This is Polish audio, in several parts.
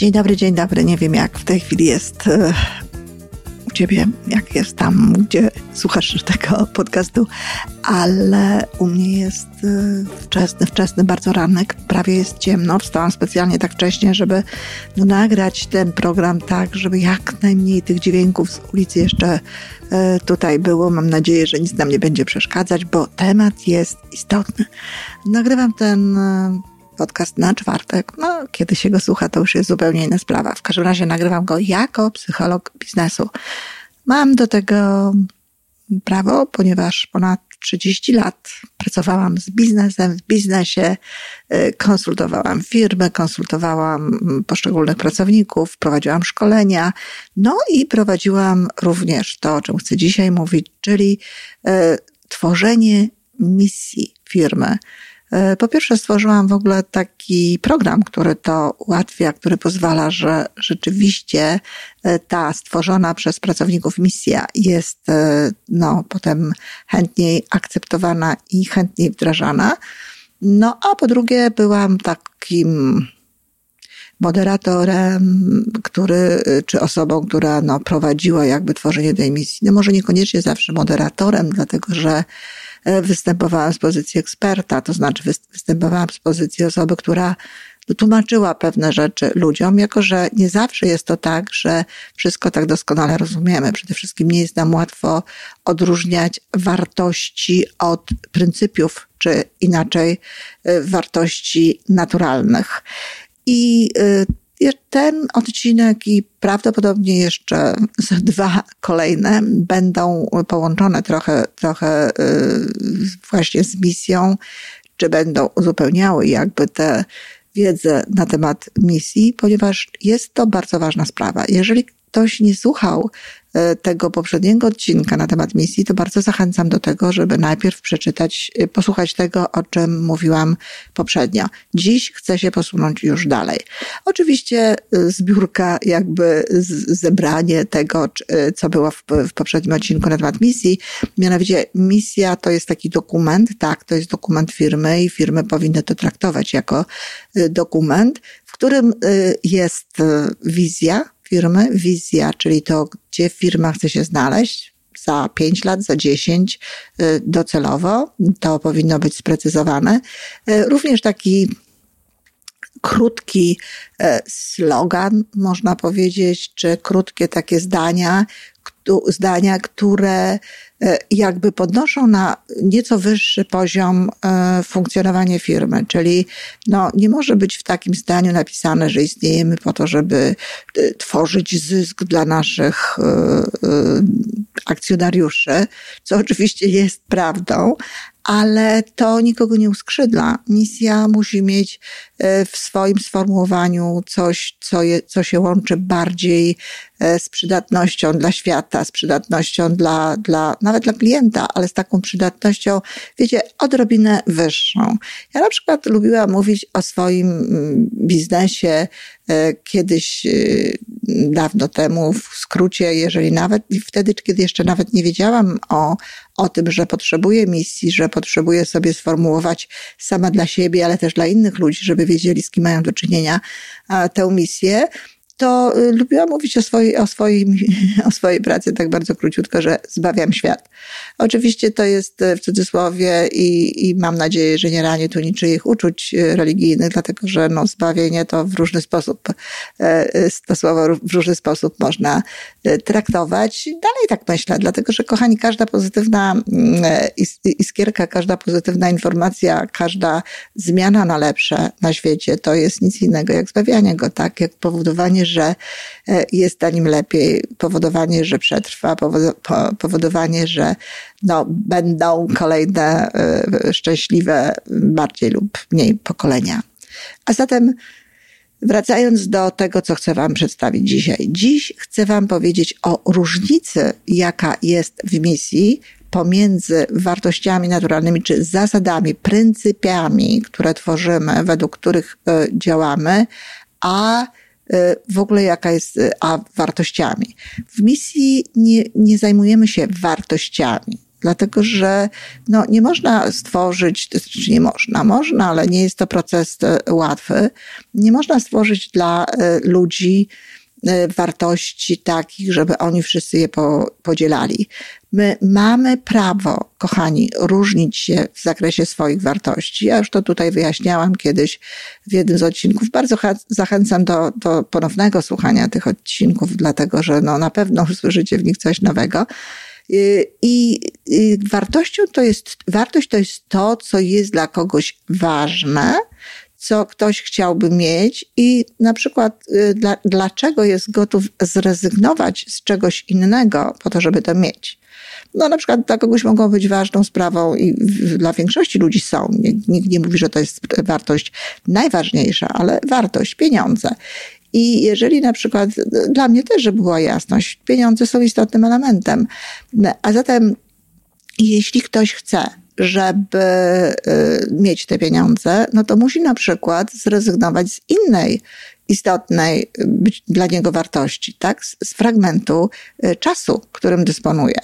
Dzień dobry, dzień dobry. Nie wiem, jak w tej chwili jest e, u ciebie, jak jest tam, gdzie słuchasz tego podcastu, ale u mnie jest e, wczesny, wczesny bardzo ranek, prawie jest ciemno. Wstałam specjalnie tak wcześnie, żeby no, nagrać ten program tak, żeby jak najmniej tych dźwięków z ulicy jeszcze e, tutaj było. Mam nadzieję, że nic nam nie będzie przeszkadzać, bo temat jest istotny. Nagrywam ten podcast na czwartek. No, kiedy się go słucha, to już jest zupełnie inna sprawa. W każdym razie nagrywam go jako psycholog biznesu. Mam do tego prawo, ponieważ ponad 30 lat pracowałam z biznesem, w biznesie, y, konsultowałam firmy, konsultowałam poszczególnych pracowników, prowadziłam szkolenia, no i prowadziłam również to, o czym chcę dzisiaj mówić, czyli y, tworzenie misji firmy. E, po pierwsze, stworzyłam w ogóle taki program, który to ułatwia, który pozwala, że rzeczywiście e, ta stworzona przez pracowników misja jest e, no, potem chętniej akceptowana i chętniej wdrażana. No a po drugie, byłam takim moderatorem, który, czy osobą, która no, prowadziła jakby tworzenie tej misji. No może niekoniecznie zawsze moderatorem, dlatego że występowałam z pozycji eksperta, to znaczy występowałam z pozycji osoby, która tłumaczyła pewne rzeczy ludziom, jako że nie zawsze jest to tak, że wszystko tak doskonale rozumiemy. Przede wszystkim nie jest nam łatwo odróżniać wartości od pryncypiów, czy inaczej e, wartości naturalnych. I e, ten odcinek i prawdopodobnie jeszcze dwa kolejne będą połączone trochę, trochę y, właśnie z misją, czy będą uzupełniały jakby tę wiedzę na temat misji, ponieważ jest to bardzo ważna sprawa. Jeżeli ktoś nie słuchał E, tego poprzedniego odcinka na temat misji, to bardzo zachęcam do tego, żeby najpierw przeczytać, e, posłuchać tego, o czym mówiłam poprzednio. Dziś chcę się posunąć już dalej. Oczywiście e, zbiórka, jakby zebranie tego, co było w, w poprzednim odcinku na temat misji. Mianowicie misja to jest taki dokument, tak, to jest dokument firmy i firmy powinny to traktować jako dokument, w którym jest wizja, firmy, wizja, czyli to, gdzie firma chce się znaleźć za 5 lat, za 10 y, docelowo. To powinno być sprecyzowane. Y, również taki krótki y, slogan, można powiedzieć, czy krótkie takie zdania, zdania, które e, jakby podnoszą na nieco wyższy poziom e, funkcjonowanie firmy. Czyli no, nie może być w takim zdaniu napisane, że istniejemy po to, żeby e, tworzyć zysk dla naszych akcjonariuszy, co oczywiście jest prawdą, ale to nikogo nie uskrzydla. Misja musi mieć w swoim sformułowaniu coś, co, je, co się łączy bardziej z przydatnością dla świata, z przydatnością dla, dla, nawet dla klienta, ale z taką przydatnością, wiecie, odrobinę wyższą. Ja na przykład lubiłam mówić o swoim mm, biznesie e, kiedyś, e, dawno temu, w skrócie, jeżeli nawet, wtedy, kiedy jeszcze nawet nie wiedziałam o, o tym, że potrzebuję misji, że potrzebuję sobie sformułować sama dla siebie, ale też dla innych ludzi, żeby wiedzieli, z kim mają do czynienia tę misję, to y, lubiłam mówić o swojej, o, swoim, o swojej pracy tak bardzo króciutko, że zbawiam świat. Oczywiście to jest y, w cudzysłowie i, i mam nadzieję, że nie ranię tu niczyich uczuć y, religijnych, dlatego że no, zbawienie to w różny sposób, to słowo w różny sposób można traktować. Dalej tak myślę, dlatego że kochani, każda pozytywna mm, iskierka, każda pozytywna informacja, każda zmiana na lepsze na świecie to jest nic innego jak zbawianie go, tak? Jak powodowanie, że e, jest na nim lepiej, powodowanie, że przetrwa, powodowanie, że no, będą kolejne e, szczęśliwe bardziej lub mniej pokolenia. A zatem Wracając do tego, co chcę Wam przedstawić dzisiaj. Dziś chcę Wam powiedzieć o różnicy, jaka jest w misji pomiędzy wartościami naturalnymi, czy zasadami, pryncypiami, które tworzymy, według których e, działamy, a w ogóle jaka jest, a wartościami. W misji nie, nie zajmujemy się wartościami. dlatego że no, nie można stworzyć, czy znaczy nie można, można, ale nie jest to proces e, łatwy. Nie można stworzyć dla e, ludzi e, wartości takich, żeby oni wszyscy je podzielali. My mamy prawo, kochani, różnić się w zakresie swoich wartości. Ja już to tutaj wyjaśniałam kiedyś w jednym z odcinków. Bardzo zachęcam do, do ponownego słuchania tych odcinków, dlatego że no, na pewno usłyszycie w nich coś nowego. Y, I wartością to jest, wartość to jest to, co jest dla kogoś ważne, co ktoś chciałby mieć i na przykład y, dla, dlaczego jest gotów zrezygnować z czegoś innego po to, żeby to mieć. No na przykład dla kogoś mogą być ważną sprawą i dla większości ludzi są. Nikt nie mówi, że to jest wartość najważniejsza, ale wartość, pieniądze. I jeżeli na przykład, dla mnie też, żeby była jasność, pieniądze są istotnym elementem. A zatem, jeśli ktoś chce, żeby y, mieć te pieniądze, no to musi na przykład zrezygnować z innej istotnej dla niego wartości, tak? Z, z fragmentu y, czasu, którym dysponuje.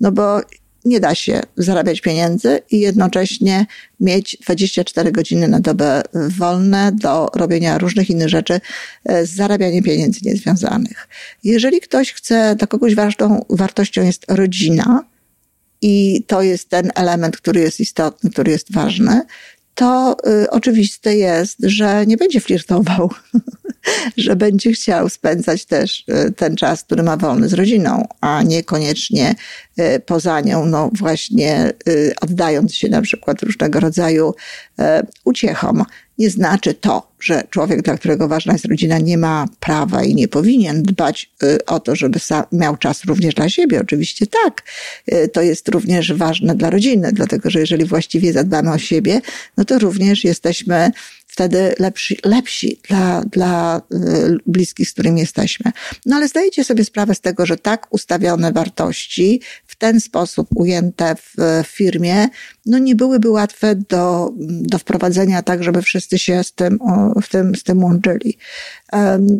No bo nie da się zarabiać pieniędzy i jednocześnie mieć 24 godziny na dobę wolne do robienia różnych innych rzeczy e, z zarabianiem pieniędzy niezwiązanych. Jeżeli ktoś chce, dla kogoś ważną wartością jest rodzina i to jest ten element, który jest istotny, który jest ważny, to y, oczywiste jest, że nie będzie flirtował, że będzie chciał spędzać też y, ten czas, który ma wolny z rodziną, a niekoniecznie y, poza nią, no właśnie y, oddając się na przykład różnego rodzaju uciechom nie znaczy to, że człowiek, dla którego ważna jest rodzina, nie ma prawa i nie powinien dbać o to, żeby miał czas również dla siebie. Oczywiście tak. To jest również ważne dla rodziny, dlatego że jeżeli właściwie zadbamy o siebie, no to również jesteśmy wtedy lepsi, lepsi dla, dla y, bliskich, z którymi jesteśmy. No ale zdajecie sobie sprawę z tego, że tak ustawione wartości, w ten sposób ujęte w firmie, no nie byłyby łatwe do, do wprowadzenia tak, żeby wszyscy się z tym, w tym, z tym łączyli.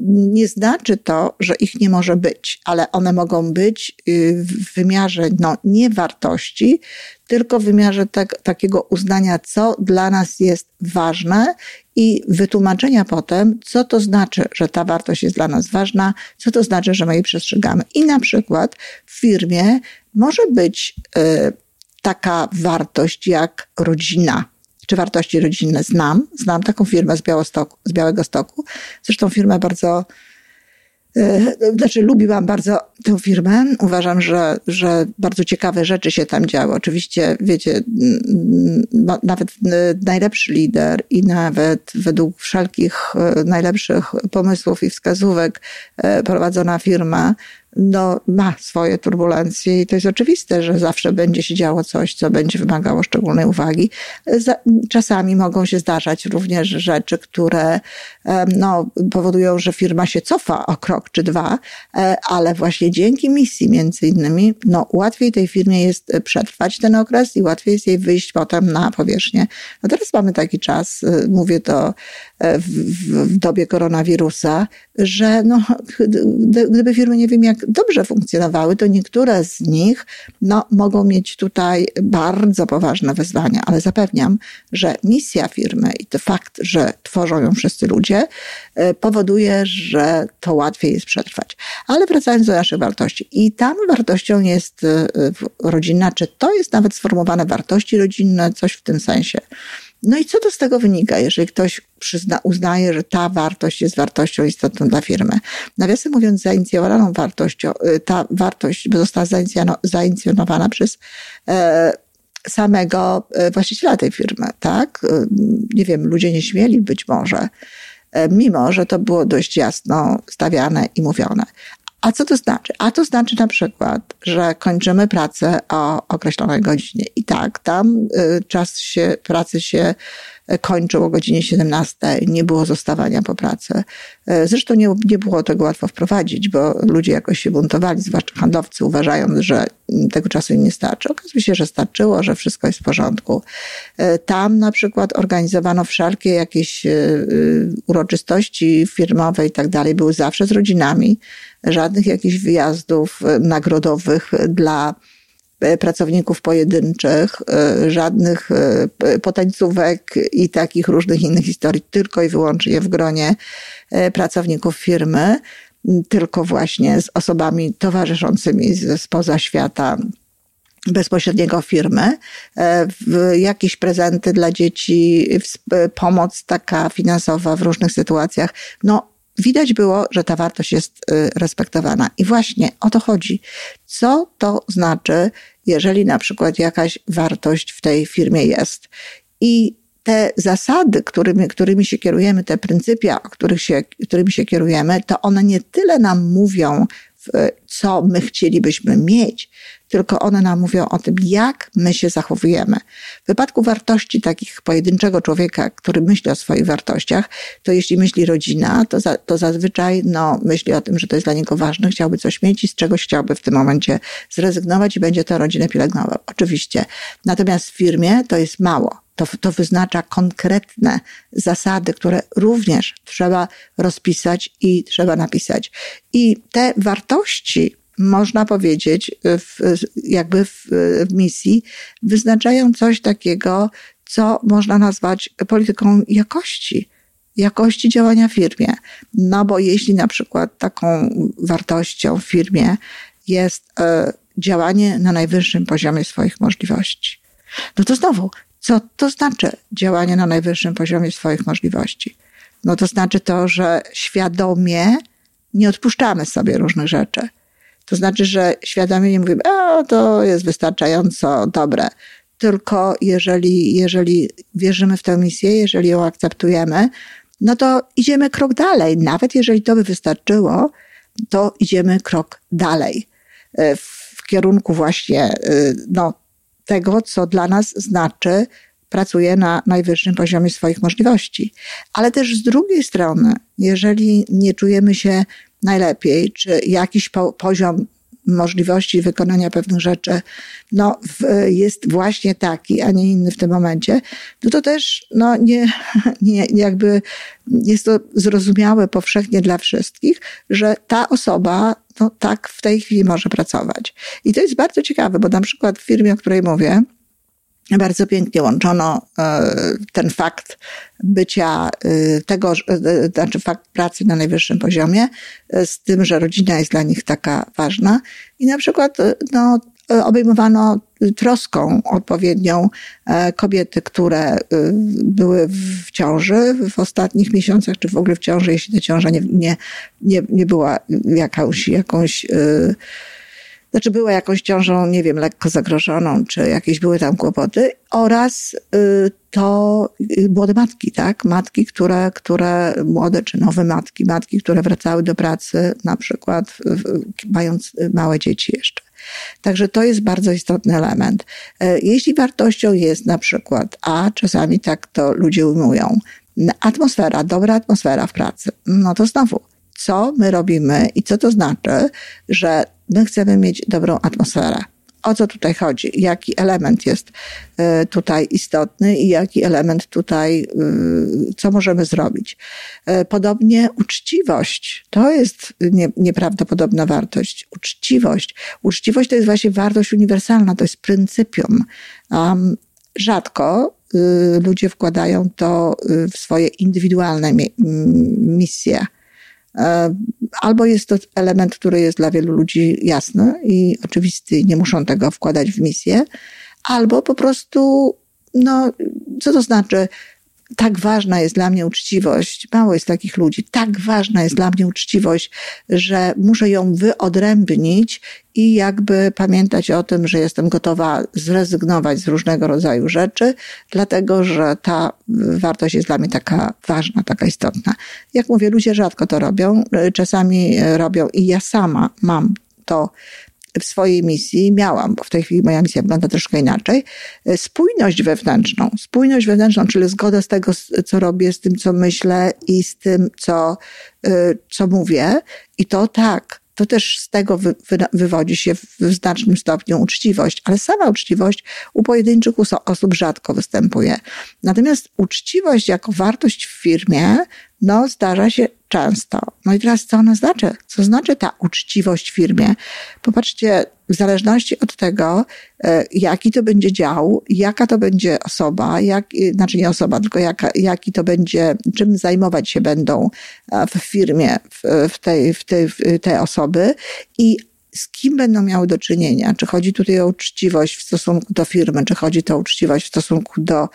Nie znaczy to, że ich nie może być, ale one mogą być y, w wymiarze no, nie wartości, tylko w wymiarze tak, takiego uznania, co dla nas jest ważne i wytłumaczenia potem, co to znaczy, że ta wartość jest dla nas ważna, co to znaczy, że my jej przestrzegamy. I na przykład w firmie może być y, taka wartość jak rodzina czy wartości rodzinne. Znam, znam taką firmę z, Białostoku, z Białego Stoku. Zresztą firmę bardzo znaczy, lubiłam bardzo tę firmę. Uważam, że, że bardzo ciekawe rzeczy się tam działy. Oczywiście, wiecie, nawet najlepszy lider i nawet według wszelkich e, najlepszych pomysłów i wskazówek e, prowadzona firma no, ma swoje turbulencje i to jest oczywiste, że zawsze będzie się działo coś, co będzie wymagało szczególnej uwagi. Czasami mogą się zdarzać również rzeczy, które no, powodują, że firma się cofa o krok czy dwa, e, ale właśnie dzięki misji między innymi, no, łatwiej tej firmie jest przetrwać ten okres i łatwiej jest jej wyjść potem na powierzchnię. No teraz mamy taki czas, e, mówię to e, w, w dobie koronawirusa, że no, gdyby firmy nie wiem jak dobrze funkcjonowały, to niektóre z nich no, mogą mieć tutaj bardzo poważne wyzwania, ale zapewniam, że misja firmy i to fakt, że tworzą ją wszyscy ludzie, e, powoduje, że to łatwiej jest przetrwać. Ale wracając do naszych wartości. I tam wartością jest e, rodzina, czy to jest nawet sformułowane wartości rodzinne, coś w tym sensie. No i co to z tego wynika, jeżeli ktoś przyzna, uznaje, że ta wartość jest wartością istotną dla firmy? Nawiasem mówiąc, zainicjowaną wartością, y, ta wartość została zainicjonowana przez e, samego e, właściciela tej firmy, tak? Y, nie wiem, ludzie nie śmieli być może, e, mimo że to było dość jasno stawiane i mówione. A co to znaczy? A to znaczy na przykład, że kończymy pracę o określonej godzinie. I tak, tam y, czas się, pracy się kończył o godzinie 17, nie było zostawania po pracy. E, zresztą nie, nie było tego łatwo wprowadzić, bo ludzie jakoś się buntowali, zwłaszcza handlowcy, uważając, że tego czasu im nie starczy. Okazuje się, że starczyło, że wszystko jest w porządku. E, tam na przykład organizowano wszelkie jakieś e, uroczystości firmowe i tak dalej, były zawsze z rodzinami. Żadnych jakichś wyjazdów nagrodowych dla pracowników pojedynczych, żadnych potańcówek i takich różnych innych historii, tylko i wyłącznie w gronie pracowników firmy, tylko właśnie z osobami towarzyszącymi spoza świata bezpośredniego firmy, e, jakieś prezenty dla dzieci, pomoc taka finansowa w różnych sytuacjach. No, widać było, że ta wartość jest e, respektowana. I właśnie o to chodzi. Co to znaczy, jeżeli na przykład jakaś wartość w tej firmie jest i te zasady, którymi, którymi się kierujemy, te pryncypia, których się, którymi się kierujemy, to one nie tyle nam mówią, co my chcielibyśmy mieć, tylko one nam mówią o tym, jak my się zachowujemy. W wypadku wartości takich pojedynczego człowieka, który myśli o swoich wartościach, to jeśli myśli rodzina, to, za, to zazwyczaj no, myśli o tym, że to jest dla niego ważne, chciałby coś mieć i z czegoś chciałby w tym momencie zrezygnować i będzie to rodzinę pielęgnował. Oczywiście. Natomiast w firmie to jest mało. To, to wyznacza konkretne zasady, które również trzeba rozpisać i trzeba napisać. I te wartości, można powiedzieć, w, jakby w, w misji, wyznaczają coś takiego, co można nazwać polityką jakości jakości działania w firmie. No bo jeśli na przykład taką wartością w firmie jest y, działanie na najwyższym poziomie swoich możliwości, no to znowu, co to znaczy działanie na najwyższym poziomie swoich możliwości? No to znaczy to, że świadomie nie odpuszczamy sobie różnych rzeczy to znaczy, że świadomie nie mówimy, a to jest wystarczająco dobre. Tylko jeżeli, jeżeli wierzymy w tę misję, jeżeli ją akceptujemy, no to idziemy krok dalej. Nawet jeżeli to by wystarczyło, to idziemy krok dalej e, w kierunku właśnie e, no, tego, co dla nas znaczy pracuje na najwyższym poziomie swoich możliwości. Ale też z drugiej strony, jeżeli nie czujemy się najlepiej, czy jakiś po, poziom możliwości wykonania pewnych rzeczy no, jest właśnie taki, a nie inny w tym momencie, no to też no, nie, nie, jakby jest to zrozumiałe powszechnie dla wszystkich, że ta osoba no, tak w tej chwili może pracować. I to jest bardzo ciekawe, bo na przykład w firmie, o której mówię, bardzo pięknie łączono e, ten fakt bycia e, tego, e, znaczy fakt pracy na najwyższym poziomie z tym, że rodzina jest dla nich taka ważna. I na przykład no, obejmowano troską odpowiednią kobiety, które były w ciąży w ostatnich miesiącach, czy w ogóle w ciąży, jeśli ta ciąża nie, nie, nie, była jakąś, jakąś znaczy była jakąś ciążą, nie wiem, lekko zagrożoną, czy jakieś były tam kłopoty, oraz y, to y, młode matki, tak? Matki, które, które, młode czy nowe matki, matki, które wracały do pracy, na przykład mając małe dzieci jeszcze. Także to jest bardzo istotny element. E, jeśli wartością jest na przykład, a czasami tak to ludzie ujmują, atmosfera, dobra atmosfera w pracy, no to znowu, co my robimy i co to znaczy, że My chcemy mieć dobrą atmosferę. O co tutaj chodzi? Jaki element jest e, tutaj istotny i jaki element tutaj, e, co możemy zrobić? E, podobnie uczciwość. To jest nie, nieprawdopodobna wartość. Uczciwość. Uczciwość to jest właśnie wartość uniwersalna, to jest pryncypium. Um, rzadko ludzie wkładają to w swoje indywidualne misje albo jest to element, który jest dla wielu ludzi jasny i oczywisty, nie muszą tego wkładać w misję, albo po prostu, no, co to znaczy? Tak ważna jest dla mnie uczciwość, mało jest takich ludzi, tak ważna jest dla mnie uczciwość, że muszę ją wyodrębnić i jakby pamiętać o tym, że jestem gotowa zrezygnować z różnego rodzaju rzeczy, dlatego że ta wartość jest dla mnie taka ważna, taka istotna. Jak mówię, ludzie rzadko to robią, czasami robią i ja sama mam to w swojej misji miałam, bo w tej chwili moja misja wygląda troszkę inaczej, e, spójność wewnętrzną. Spójność wewnętrzną, czyli zgoda z tego, co robię, z tym, co myślę i z tym, co, e, co mówię. I to tak, to też z tego wy, wy, wywodzi się w, w znacznym stopniu uczciwość, ale sama uczciwość u pojedynczych osób rzadko występuje. Natomiast uczciwość jako wartość w firmie No, zdarza się często. No i teraz co ona znaczy? Co znaczy ta uczciwość w firmie? Popatrzcie, w zależności od tego, e, jaki to będzie dział, jaka to będzie osoba, jak, znaczy nie osoba, tylko jaka, jaki to będzie, czym zajmować się będą e, w firmie w, tej, w, tej, w te osoby i z kim będą miały do czynienia. Czy chodzi tutaj o uczciwość w stosunku do firmy, czy chodzi to o uczciwość w stosunku do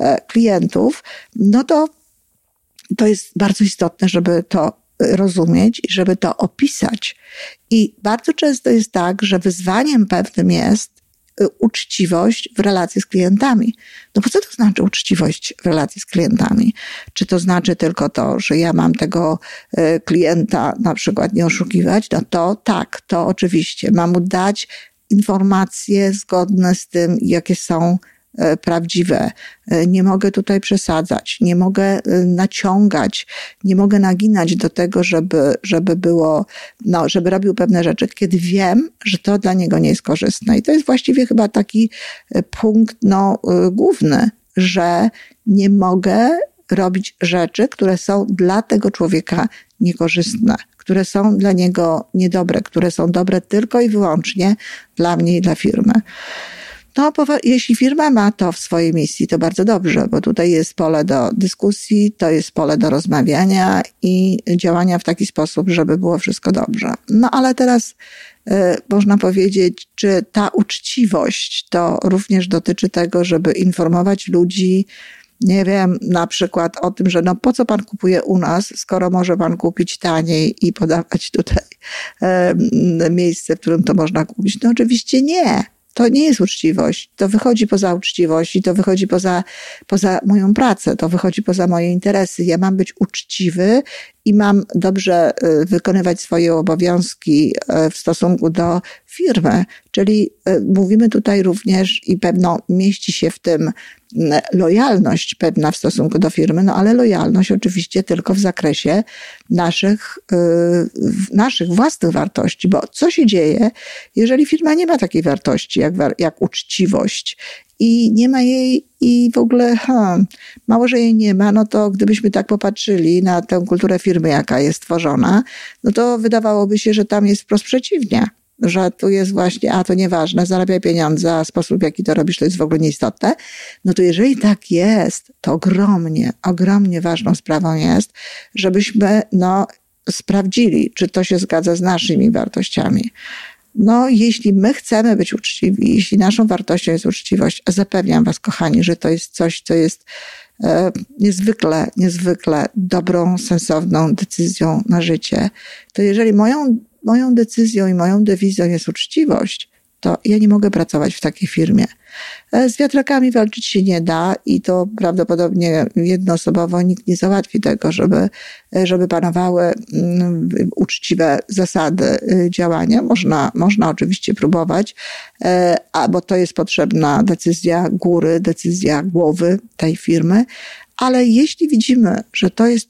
e, klientów, no to to jest bardzo istotne, żeby to rozumieć i żeby to opisać. I bardzo często jest tak, że wyzwaniem pewnym jest y, uczciwość w relacji z klientami. No bo co to znaczy uczciwość w relacji z klientami? Czy to znaczy tylko to, że ja mam tego y, klienta na przykład nie oszukiwać? No to tak, to oczywiście. Mam mu dać informacje zgodne z tym, jakie są prawdziwe. E, nie mogę tutaj przesadzać, nie mogę e, naciągać, nie mogę naginać do tego, żeby, żeby było, no, żeby robił pewne rzeczy, kiedy wiem, że to dla niego nie jest korzystne. I to jest właściwie chyba taki punkt, no, główny, że nie mogę robić rzeczy, które są dla tego człowieka niekorzystne, które są dla niego niedobre, które są dobre tylko i wyłącznie dla mnie i dla firmy. No, jeśli firma ma to w swojej misji, to bardzo dobrze, bo tutaj jest pole do dyskusji, to jest pole do rozmawiania i działania w taki sposób, żeby było wszystko dobrze. No, ale teraz y, można powiedzieć, czy ta uczciwość to również dotyczy tego, żeby informować ludzi, nie wiem, na przykład o tym, że no po co pan kupuje u nas, skoro może pan kupić taniej i podawać tutaj y, miejsce, w którym to można kupić? No oczywiście nie to nie jest uczciwość. To wychodzi poza uczciwość i to wychodzi poza, poza moją pracę, to wychodzi poza moje interesy. Ja mam być uczciwy i mam dobrze y, wykonywać swoje obowiązki y, w stosunku do firmy. Czyli y, mówimy tutaj również i pewno mieści się w tym lojalność pewna w stosunku do firmy, no ale lojalność oczywiście tylko w zakresie naszych, naszych własnych wartości, bo co się dzieje, jeżeli firma nie ma takiej wartości jak, jak uczciwość i nie ma jej i w ogóle ha, mało, że jej nie ma, no to gdybyśmy tak popatrzyli na tę kulturę firmy, jaka jest tworzona, no to wydawałoby się, że tam jest wprost przeciwnie że tu jest właśnie, a to nieważne, zarabiaj pieniądze, a sposób, w jaki to robisz, to jest w ogóle nieistotne. No to jeżeli tak jest, to ogromnie, ogromnie ważną sprawą jest, żebyśmy, no, sprawdzili, czy to się zgadza z naszymi wartościami. No, jeśli my chcemy być uczciwi, jeśli naszą wartością jest uczciwość, zapewniam Was, kochani, że to jest coś, co jest niezwykle, niezwykle dobrą, sensowną decyzją na życie, to jeżeli moją, moją decyzją i moją dewizją jest uczciwość, to ja nie mogę pracować w takiej firmie. E, z wiatrakami walczyć się nie da i to prawdopodobnie jednoosobowo nikt nie załatwi tego, żeby, e, żeby panowały mm, uczciwe zasady e, działania. Można, można oczywiście próbować, bo to jest potrzebna decyzja góry, decyzja głowy tej firmy, ale jeśli widzimy, że to jest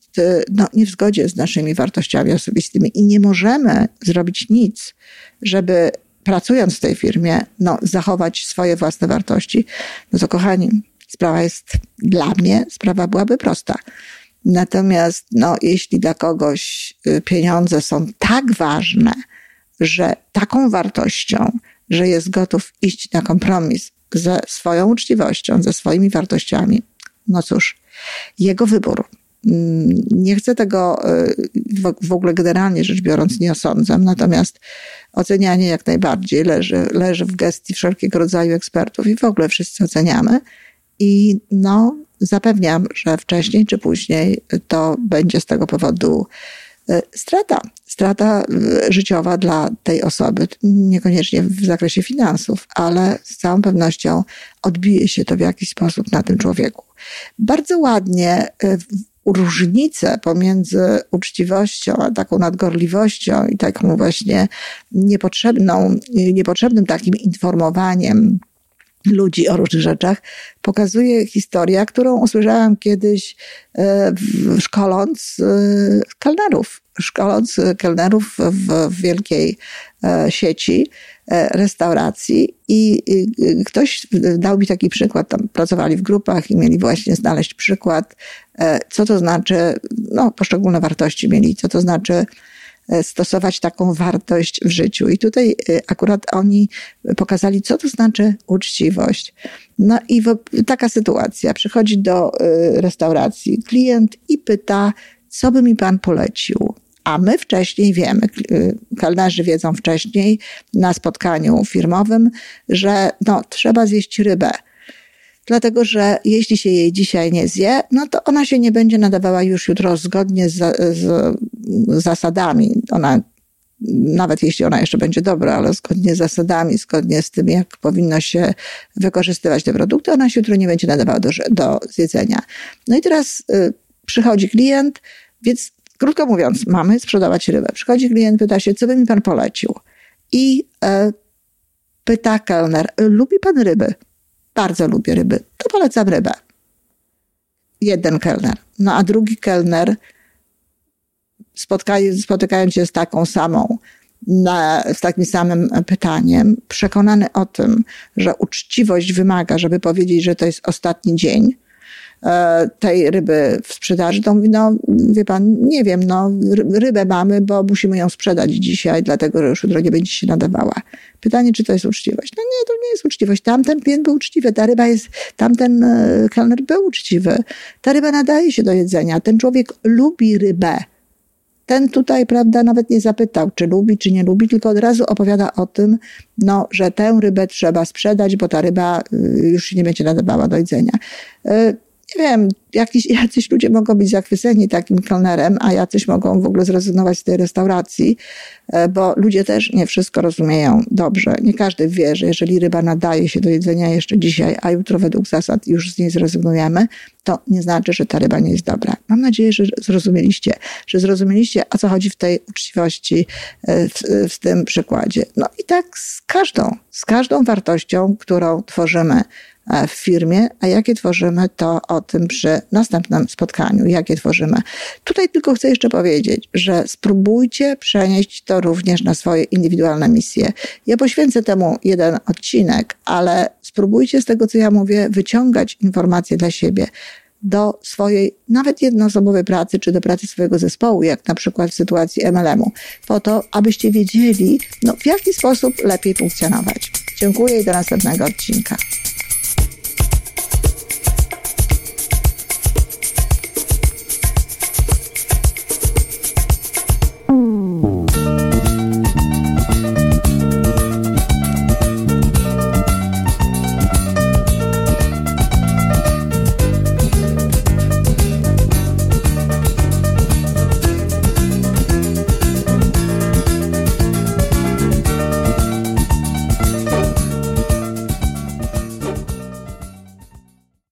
no, nie w zgodzie z naszymi wartościami osobistymi i nie możemy zrobić nic, żeby pracując w tej firmie, no, zachować swoje własne wartości, no to kochani, sprawa jest dla mnie, sprawa byłaby prosta. Natomiast, no, jeśli dla kogoś y, pieniądze są tak ważne, że taką wartością, że jest gotów iść na kompromis ze swoją uczciwością, ze swoimi wartościami, no cóż, jego wybór. Mm, nie chcę tego y, w ogóle generalnie rzecz biorąc nie osądzam, natomiast ocenianie jak najbardziej leży, leży w gestii wszelkiego rodzaju ekspertów i w ogóle wszyscy oceniamy. I no, zapewniam, że wcześniej czy później to będzie z tego powodu y, strata. Strata y, życiowa dla tej osoby, niekoniecznie w zakresie finansów, ale z całą pewnością odbije się to w jakiś sposób na tym człowieku. Bardzo ładnie różnicę pomiędzy uczciwością a taką nadgorliwością i taką właśnie niepotrzebną, niepotrzebnym takim informowaniem ludzi o różnych rzeczach, pokazuje historia, którą usłyszałam kiedyś e, szkoląc e, kelnerów, szkoląc kelnerów w wielkiej e, sieci restauracji i ktoś dał mi taki przykład, tam pracowali w grupach i mieli właśnie znaleźć przykład, co to znaczy, no poszczególne wartości mieli, co to znaczy stosować taką wartość w życiu. I tutaj akurat oni pokazali, co to znaczy uczciwość. No i taka sytuacja. Przychodzi do restauracji klient i pyta, co by mi pan polecił? A my wcześniej wiemy, kelnerzy wiedzą wcześniej na spotkaniu firmowym, że no, trzeba zjeść rybę. Dlatego, że jeśli się jej dzisiaj nie zje, no to ona się nie będzie nadawała już jutro zgodnie z, z zasadami. Ona, nawet jeśli ona jeszcze będzie dobra, ale zgodnie z zasadami, zgodnie z tym, jak powinno się wykorzystywać te produkty, ona się jutro nie będzie nadawała do, do zjedzenia. No i teraz y, przychodzi klient, więc krótko mówiąc, mamy sprzedawać rybę. Przychodzi klient, pyta się, co by mi pan polecił? I e, pyta kelner, lubi pan ryby? Bardzo lubię ryby. To polecam rybę. Jeden kelner. No a drugi kelner, spotykając się z taką samą, na, z takim samym pytaniem, przekonany o tym, że uczciwość wymaga, żeby powiedzieć, że to jest ostatni dzień, tej ryby w sprzedaży, to mówi, no wie pan, nie wiem, no rybę mamy, bo musimy ją sprzedać dzisiaj, dlatego, że już jutro nie będzie się nadawała. Pytanie, czy to jest uczciwość? No nie, to nie jest uczciwość. Tamten klient był uczciwy, ta ryba jest, tamten e, kelner był uczciwy. Ta ryba nadaje się do jedzenia. Ten człowiek lubi rybę. Ten tutaj, prawda, nawet nie zapytał, czy lubi, czy nie lubi, tylko od razu opowiada o tym, no, że tę rybę trzeba sprzedać, bo ta ryba y, już się nie będzie nadawała do jedzenia. Nie wiem, jakiś, jacyś ludzie mogą być zachwyceni takim kelnerem, a jacyś mogą w ogóle zrezygnować z tej restauracji, e, bo ludzie też nie wszystko rozumieją dobrze. Nie każdy wie, że jeżeli ryba nadaje się do jedzenia jeszcze dzisiaj, a jutro według zasad już z niej zrezygnujemy, to nie znaczy, że ta ryba nie jest dobra. Mam nadzieję, że zrozumieliście, że zrozumieliście, o co chodzi w tej uczciwości, e, w, w tym przykładzie. No i tak z każdą, z każdą wartością, którą tworzymy w firmie, a jakie tworzymy, to o tym przy następnym spotkaniu, jakie tworzymy. Tutaj tylko chcę jeszcze powiedzieć, że spróbujcie przenieść to również na swoje indywidualne misje. Ja poświęcę temu jeden odcinek, ale spróbujcie z tego, co ja mówię, wyciągać informacje dla siebie do swojej nawet jednoosobowej pracy, czy do pracy swojego zespołu, jak na przykład w sytuacji MLM-u, po to, abyście wiedzieli, no, w jaki sposób lepiej funkcjonować. Dziękuję i do następnego odcinka.